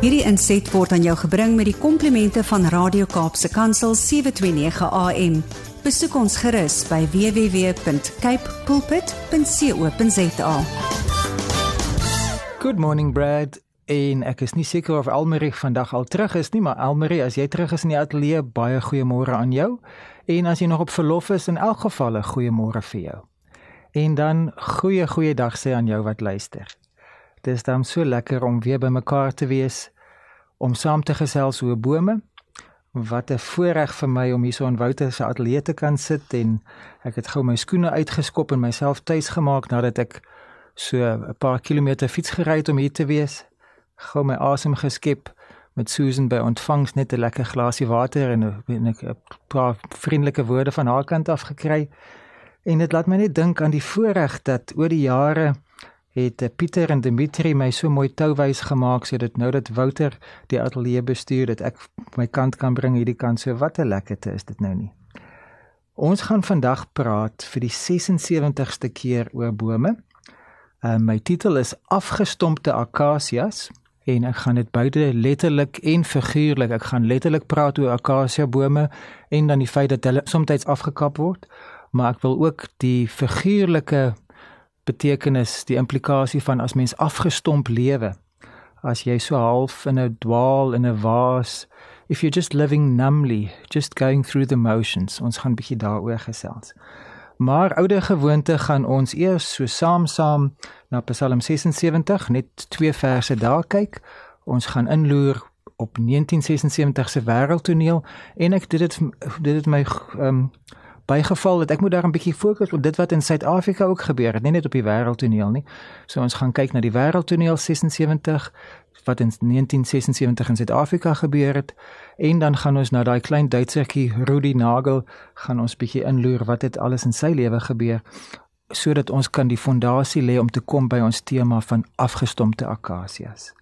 Hierdie inset word aan jou gebring met die komplimente van Radio Kaapse Kansel 729 AM. Besoek ons gerus by www.cape pulpit.co.za. Good morning Brad. En ek is nie seker of Almarie vandag al terug is nie, maar Almarie, as jy terug is in die ateljee, baie goeiemôre aan jou. En as jy nog op verlof is, in elk geval 'n goeiemôre vir jou. En dan goeie goeie dag sê aan jou wat luister. Dit is dan so lekker om weer bymekaar te wees om saam te gesels oor bome. Wat 'n voorreg vir my om hier so in Wouter se ateljee te kan sit en ek het gou my skoene uitgeskop en myself tuis gemaak nadat ek so 'n paar kilometer fiets gery het om hier te wees. Gou my asem geskep met Susan by ontvangs net 'n lekker glasie water en 'n paar vriendelike woorde van haar kant af gekry. En dit laat my net dink aan die voorreg dat oor die jare het Pieter en Dimitri my so mooi touwys gemaak sodat nou dat Wouter die ateljee bestuur dat ek my kant kan bring hierdie kant so wat 'n lekkerte is dit nou nie. Ons gaan vandag praat vir die 76ste keer oor bome. Uh, my titel is afgestompte akasias en ek gaan dit beide letterlik en figuurlik ek gaan letterlik praat oor akasia bome en dan die feit dat hulle soms afgekap word maar ek wil ook die figuurlike betekenis, die implikasie van as mens afgestomp lewe. As jy so half in 'n dwaal in 'n waas, if you're just living numbly, just going through the motions. Ons gaan bietjie daaroor gesels. Maar oude gewoonte gaan ons eers so saam-saam na Psalm 76 net twee verse daar kyk. Ons gaan inloer op 1976 se wêreldtoneel en ek dit dit het my ehm um, bygeval dat ek moet daar 'n bietjie fokus op dit wat in Suid-Afrika ook gebeur het, nie net op die wêreldtoneel nie. So ons gaan kyk na die wêreldtoneel 76 wat in 1976 in Suid-Afrika gebeur het en dan gaan ons na daai klein Duitsertjie Rudi Nagel gaan ons bietjie inloer wat het alles in sy lewe gebeur sodat ons kan die fondasie lê om te kom by ons tema van afgestompte akasias.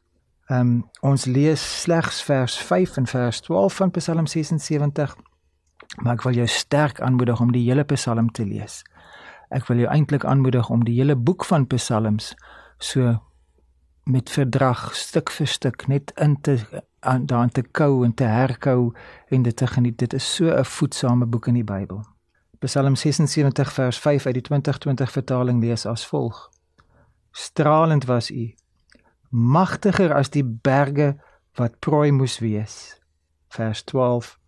Ehm um, ons lees slegs vers 5 en vers 12 van Psalm 76 Maar ek wil jou sterk aanmoedig om die hele Psalm te lees. Ek wil jou eintlik aanmoedig om die hele boek van Psalms so met verdrag stuk vir stuk net in te aan daarin te kou en te herkou en dit te geniet. Dit is so 'n voedsame boek in die Bybel. Psalm 76 vers 5 uit die 2020 vertaling lees as volg: Stralend was U, magtiger as die berge wat prooi moes wees. Vers 12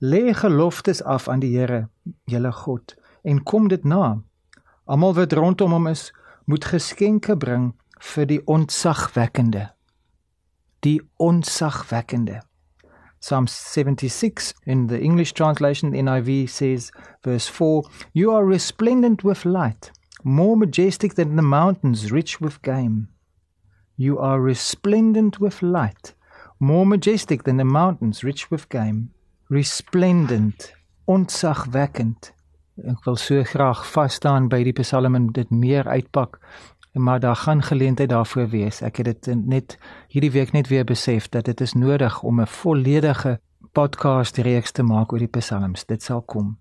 lê geloftes af aan die Here, julle God, en kom dit na. Almal wat rondom hom is, moet geskenke bring vir die ontzagwekkende. Die ontzagwekkende. Psalm 76 in the English translation NIV says verse 4 You are resplendent with light more majestic than the mountains rich with game You are resplendent with light more majestic than the mountains rich with game resplendent, ontzagwekkend. Ek wil so graag vas staan by die Psalm en dit meer uitpak. Maar daar gaan geleentheid daarvoor wees. Ek het dit net hierdie week net weer besef dat dit is nodig om 'n volledige podcast reeks te maak oor die Psalms. Dit sal kom.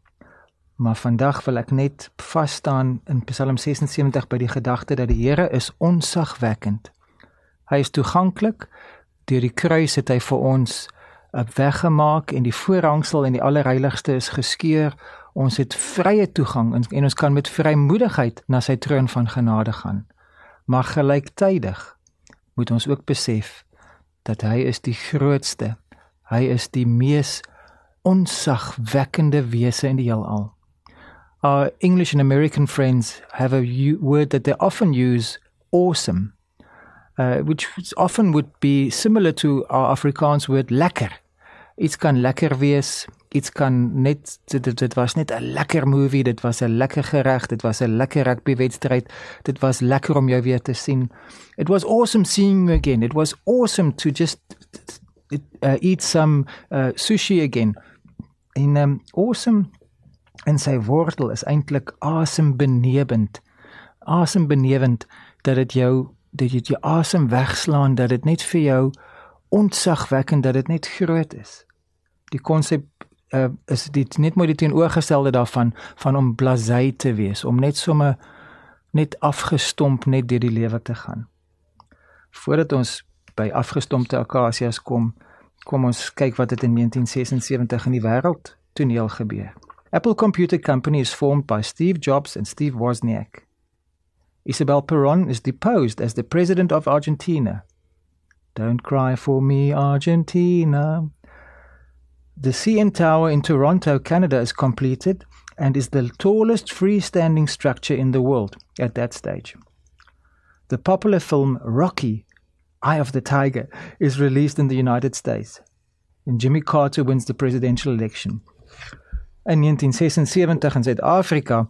Maar vandag wil ek net vas staan in Psalm 76 by die gedagte dat die Here is onsagwekkend. Hy is toeganklik. Deur die kruis het hy vir ons weggemaak en die voorhangsel en die allerheiligste is geskeur. Ons het vrye toegang en, en ons kan met vrymoedigheid na sy troon van genade gaan. Maar gelyktydig moet ons ook besef dat hy is die grootste. Hy is die mees onsagwekkende wese in die heelal. Our English and American friends have a word that they often use awesome uh, which often would be similar to our Afrikaans word lekker. Iets kan lekker wees, iets kan net dit, dit was net 'n lekker movie, dit was 'n lekker gereg, dit was 'n lekker rugbywedstryd, dit was lekker om jou weer te sien. It was awesome seeing you again. It was awesome to just uh, eat some uh, sushi again. En um, awesome en sy wortel is eintlik asembenewend. Asembenewend dat dit jou dat jy jou asem wegslaan dat dit net vir jou ontzagwekkend dat dit net groot is. Die konsep uh, is dit net mooi die teenoorgestelde daarvan van om blasé te wees, om net sommer net afgestomp net deur die lewe te gaan. Voordat ons by afgestompte akasias kom, kom ons kyk wat het in 1976 in die wêreld toneel gebeur. Apple Computer Company is formed by Steve Jobs and Steve Wozniak. Isabel Perón is deposed as the president of Argentina. Don't cry for me, Argentina. The CN Tower in Toronto, Canada is completed and is the tallest freestanding structure in the world at that stage. The popular film Rocky, Eye of the Tiger, is released in the United States. And Jimmy Carter wins the presidential election. In 1976 in Suid-Afrika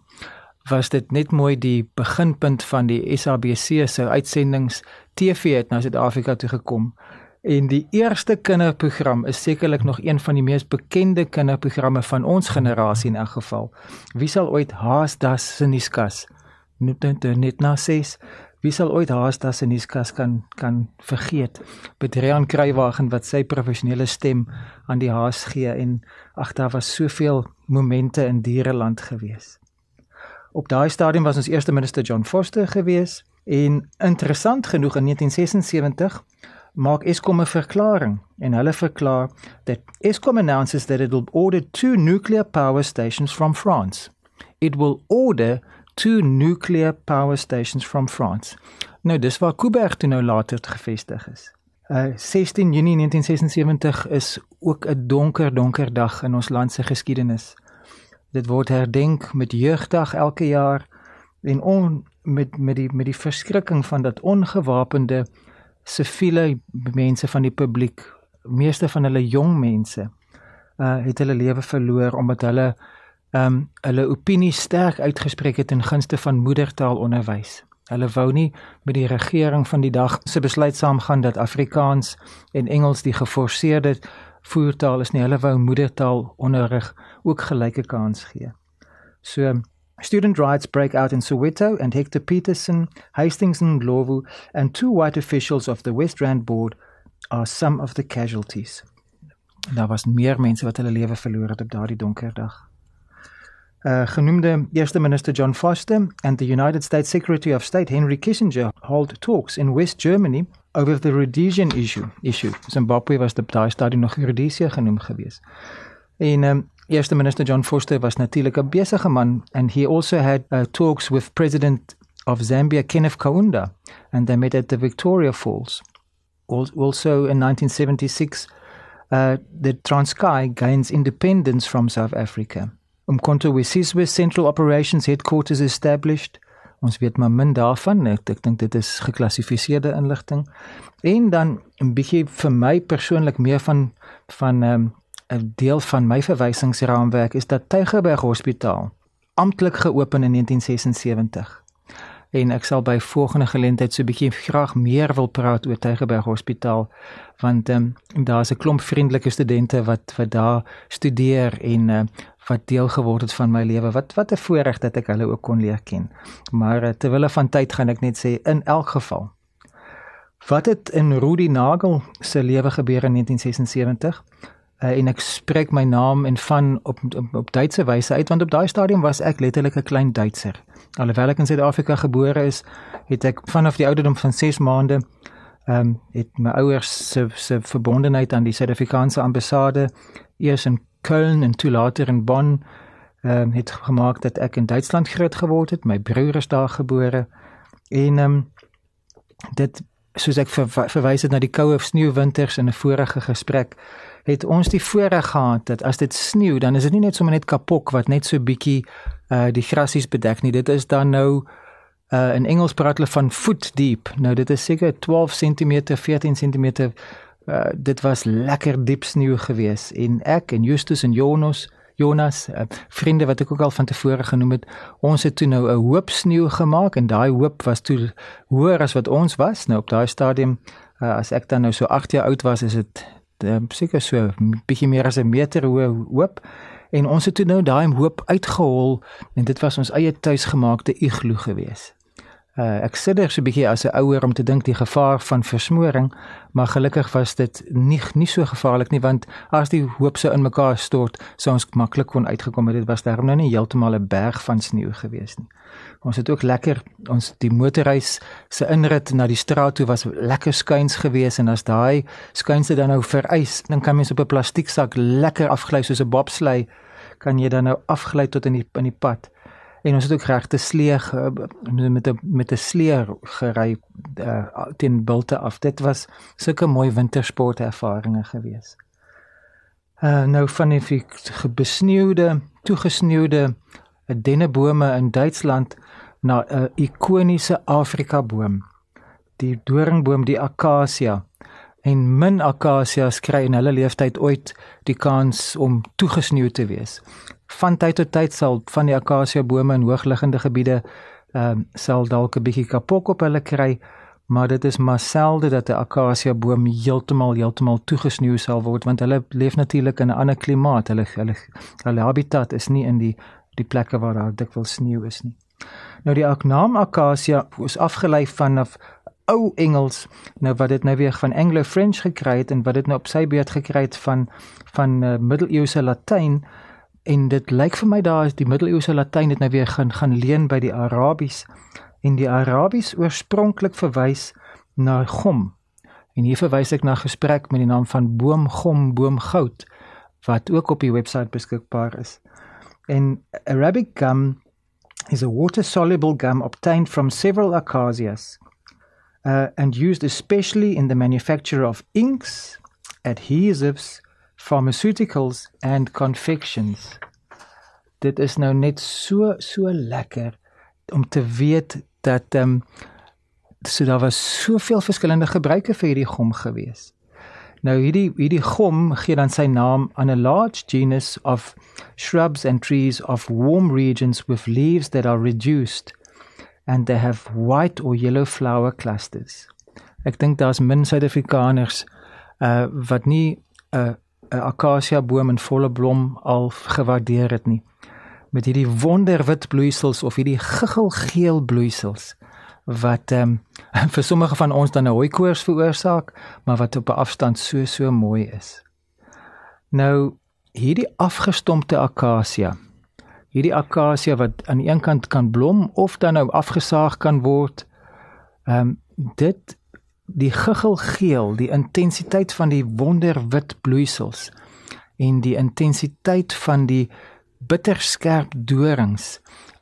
was dit net mooi die beginpunt van die SABC se uitsendings TV het na Suid-Afrika toe gekom. En die eerste kinderprogram is sekerlik nog een van die mees bekende kinderprogramme van ons generasie in elk geval. Wie sal ooit Haasdas se nuuskas net net na ses Wie sal ooit Haasdas se nuuskas kan kan vergeet? Bedrean Kruiwagen wat sy professionele stem aan die haas gee en ag daar was soveel momente in diereland gewees. Op daai stadium was ons eerste minister John Foster gewees en interessant genoeg in 1976 maak Eskom 'n verklaring en hulle verklaar that Eskom announces that it will order two nuclear power stations from France. It will order two nuclear power stations from France. Nou dis waar Kuiberg toe nou later gevestig is. Uh 16 Junie 1976 is ook 'n donker donker dag in ons land se geskiedenis. Dit word herdenk met jeugdag elke jaar en on, met met die met die verskrikking van dat ongewapende siviele mense van die publiek, meeste van hulle jong mense, uh het hulle lewe verloor omdat hulle um hulle opinie sterk uitgespreek het in gunste van moedertaalonderwys. Hulle wou nie met die regering van die dag se besluit saamgaan dat Afrikaans en Engels die geforseerde voertaal is nie. Hulle wou moedertaalonderrig ook gelyke kans gee. So Student riots break out in Soweto, and Hector Peterson, Hastings and Ndlovu, and two white officials of the West Rand Board are some of the casualties. Daar was meer mense wat hulle lewe verloor het op daardie donker dag. Uh, genoemde Eerste Minister John Foster and the United States Secretary of State Henry Kissinger hold talks in West Germany over the Rhodesian issue. issue. Zimbabwe was op daai stadium nog Rhodesia genoem gewees. En um, Eerste Minister John Foster was natuurlik 'n besige man and he also had uh, talks with President of Zambia Kenneth Kaunda and they met at the Victoria Falls. Also in 1976 uh, the Transkei gains independence from South Africa. Umkhonto weSizwe Central Operations Headquarters established. Ons weet maar min daarvan. Ek, ek dink dit is geklassifiseerde inligting. En dan 'n bietjie vir my persoonlik meer van van um, 'n deel van my verwysingsraamwerk is dat Tygerberg Hospitaal amptelik geopen in 1976. En ek sal by volgende geleentheid so 'n bietjie graag meer wil praat oor Tygerberg Hospitaal want um, daar's 'n klomp vriendelike studente wat wat daar studeer en uh, wat deel geword het van my lewe. Wat wat 'n voorreg dat ek hulle ook kon leer ken. Maar uh, terwyl van tyd gaan ek net sê in elk geval wat het in Rudi Nagel se lewe gebeur in 1976? Uh, en ek spreek my naam en van op op, op Duitse wyse uit want op daai stadium was ek letterlik 'n klein Duitser. Alhoewel ek in Suid-Afrika gebore is, het ek vanaf die ouderdom van 6 maande ehm um, het my ouers se se verbondenheid aan die Suid-Afrikaanse ambassade eers in Köln en toe later in Bonn ehm um, het gemaak dat ek in Duitsland groot geword het. My broer is daar gebore en ehm um, dit soos ek ver, verwys het na die koue sneeuwwinters in 'n vorige gesprek het ons die voorreg gehad dat as dit sneeu, dan is dit nie net sommer net kapok wat net so bietjie uh die grasies bedek nie. Dit is dan nou uh in Engels praat hulle van foot deep. Nou dit is seker 12 cm, 14 cm. Uh dit was lekker diep sneeu gewees en ek en Justus en Jonas Jonas, uh, vriende wat ek ook al van tevore genoem het, ons het toe nou 'n hoop sneeu gemaak en daai hoop was toe hoër as wat ons was. Nou op daai stadium, uh, as ek dan nou so 8 jaar oud was, is dit um, seker so 'n bietjie meer as 'n meter hoë hoop en ons het toe nou daai hoop uitgehol en dit was ons eie tuisgemaakte iglo gewees. Uh, ek sit daar so 'n bietjie as 'n ouer om te dink die gevaar van versmoring, maar gelukkig was dit nie nie so gevaarlik nie want as die hoop sou in mekaar stort, sou ons maklik kon uitgekom het. Dit was daarom nou nie heeltemal 'n berg van sneeu gewees nie. Ons het ook lekker ons die motorreis se inrit na die straat toe was lekker skuins gewees en as daai skuinse dan nou vereis, dan kan mens op 'n plastieksak lekker afgly soos 'n bobsleigh kan jy dan nou afgly tot in die in die pad. En ons het ook regte slee met 'n met 'n slee gery uh, teen bulte af. Dit was sulke mooi wintersportervarings gewees. Uh nou van die besneeude, toegesneeude dennebome in Duitsland na 'n ikoniese Afrika boom. Die doringboom, die akasia. En min akasias kry in hulle lewenstyd ooit die kans om toegesneeu te wees van tyd tot tyd sal van die akasia bome in hoogliggende gebiede ehm um, sal dalk 'n bietjie kapok op hulle kry, maar dit is maar selde dat 'n akasia boom heeltemal heeltemal toegesneeu sal word want hulle leef natuurlik in 'n ander klimaat. Hulle hulle hulle habitat is nie in die die plekke waar daar dikwels sneeu is nie. Nou die naam akasia is afgelei vanaf ou Engels nou wat dit nou weer van Anglo-French gekry het en wat dit nou op sy beurt gekry het van van uh, middeleeuse Latyn en dit lyk vir my daar is die middeleeuse Latyn het nou weer gaan gaan leen by die Arabies en die Arabies oorspronklik verwys na gom. En hier verwys ek na gesprek met die naam van boomgom boomgout wat ook op die webwerf beskikbaar is. En Arabic gum is a water soluble gum obtained from several acacias uh, and used especially in the manufacture of inks, adhesives, pharmaceuticals and confections. Dit is nou net so so lekker om te weet dat ehm um, so daar was soveel verskillende gebruike vir hierdie gom gewees. Nou hierdie hierdie gom gee dan sy naam aan 'n large genus of shrubs and trees of warm regions with leaves that are reduced and they have white or yellow flower clusters. Ek dink daar's min Suid-Afrikaners uh wat nie 'n uh, 'n akasia boom in volle blom al gewaardeer het nie. Met hierdie wonderwit bloeisels of hierdie guggelgeel bloeisels wat ehm um, vir sommige van ons dan 'n hooikoors veroorsaak, maar wat op 'n afstand so so mooi is. Nou hierdie afgestompte akasia. Hierdie akasia wat aan die een kant kan blom of dan nou afgesaag kan word. Ehm um, dit die guggelgeel, die intensiteit van die wonderwit bloeisels en die intensiteit van die bitterskerp dorings.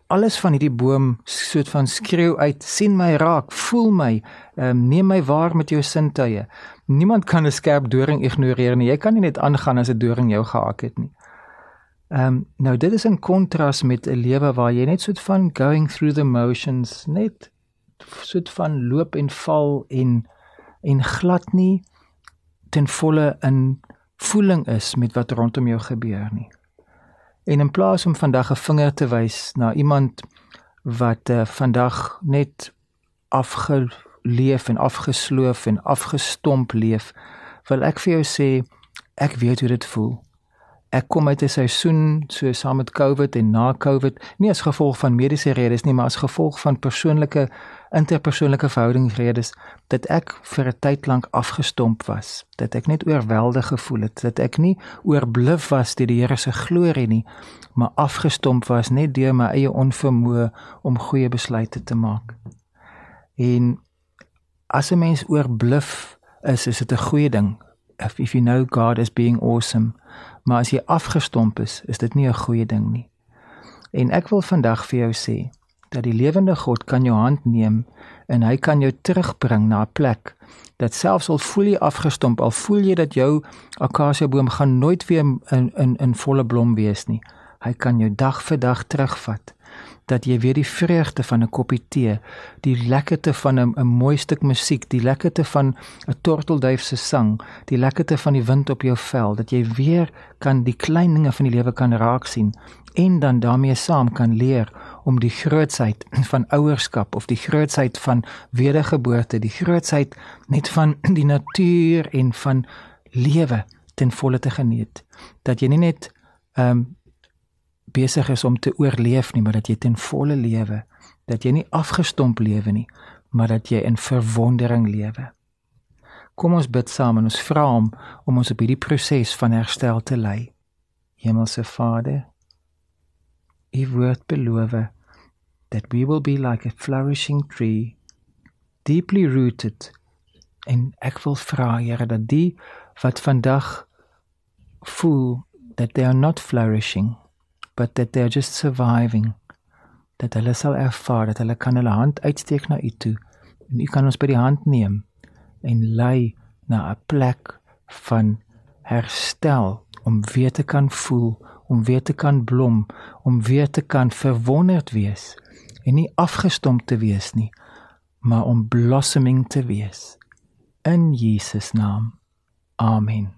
Alles van hierdie boom soet van skreeu uit, sien my raak, voel my, um, neem my waar met jou sintuie. Niemand kan 'n skerp doring ignoreer nie. Jy kan nie net aangaan as 'n doring jou gehak het nie. Ehm um, nou dit is in kontras met 'n lewe waar jy net soet van going through the motions, net soet van loop en val en en glad nie ten volle in voeling is met wat rondom jou gebeur nie. En in plaas om vandag 'n vinger te wys na iemand wat uh, vandag net afgeleef en afgesloof en afgestomp leef, wil ek vir jou sê ek weet hoe dit voel. Ek kom uit 'n seisoen so saam met COVID en na COVID, nie as gevolg van mediese redes nie, maar as gevolg van persoonlike interpersoonlike verhoudingsredes dat ek vir 'n tyd lank afgestomp was, dat ek net oorweldig gevoel het, dat ek nie oorbluf was deur die Here se glorie nie, maar afgestomp was net deur my eie onvermoë om goeie besluite te maak. En as 'n mens oorbluf is, is dit 'n goeie ding. If, if you know God as being awesome, maar as jy afgestomp is, is dit nie 'n goeie ding nie. En ek wil vandag vir jou sê, dat die lewende God kan jou hand neem en hy kan jou terugbring na 'n plek dat selfs al voel jy afgestomp al voel jy dat jou akasia boom gaan nooit weer in in in volle blom wees nie hy kan jou dag vir dag terugvat dat jy weer die vreugde van 'n koppie tee die lekkerte van 'n 'n mooi stuk musiek die lekkerte van 'n tortelduif se sang die lekkerte van die wind op jou vel dat jy weer kan die klein dinge van die lewe kan raak sien en dan daarmee saam kan leer om die grootsheid van ouerskap of die grootsheid van wedergeboorte, die grootsheid net van die natuur en van lewe ten volle te geniet. Dat jy nie net ehm um, besig is om te oorleef nie, maar dat jy ten volle lewe dat jy nie afgestomp lewe nie, maar dat jy in verwondering lewe. Kom ons bid saam en ons vra hom om ons op hierdie proses van herstel te lei. Hemelse Vader, U woord beloof that we will be like a flourishing tree deeply rooted en ek wil vra Here dat die wat vandag voel that they are not flourishing but that they are just surviving. Dat hulle sal ervaar dat hulle kan hulle hand uitsteek na u toe. En u kan ons by die hand neem en lei na 'n plek van herstel om weer te kan voel om weer te kan blom om weer te kan verwonderd wees en nie afgestomp te wees nie maar om blossoming te wees. In Jesus naam. Amen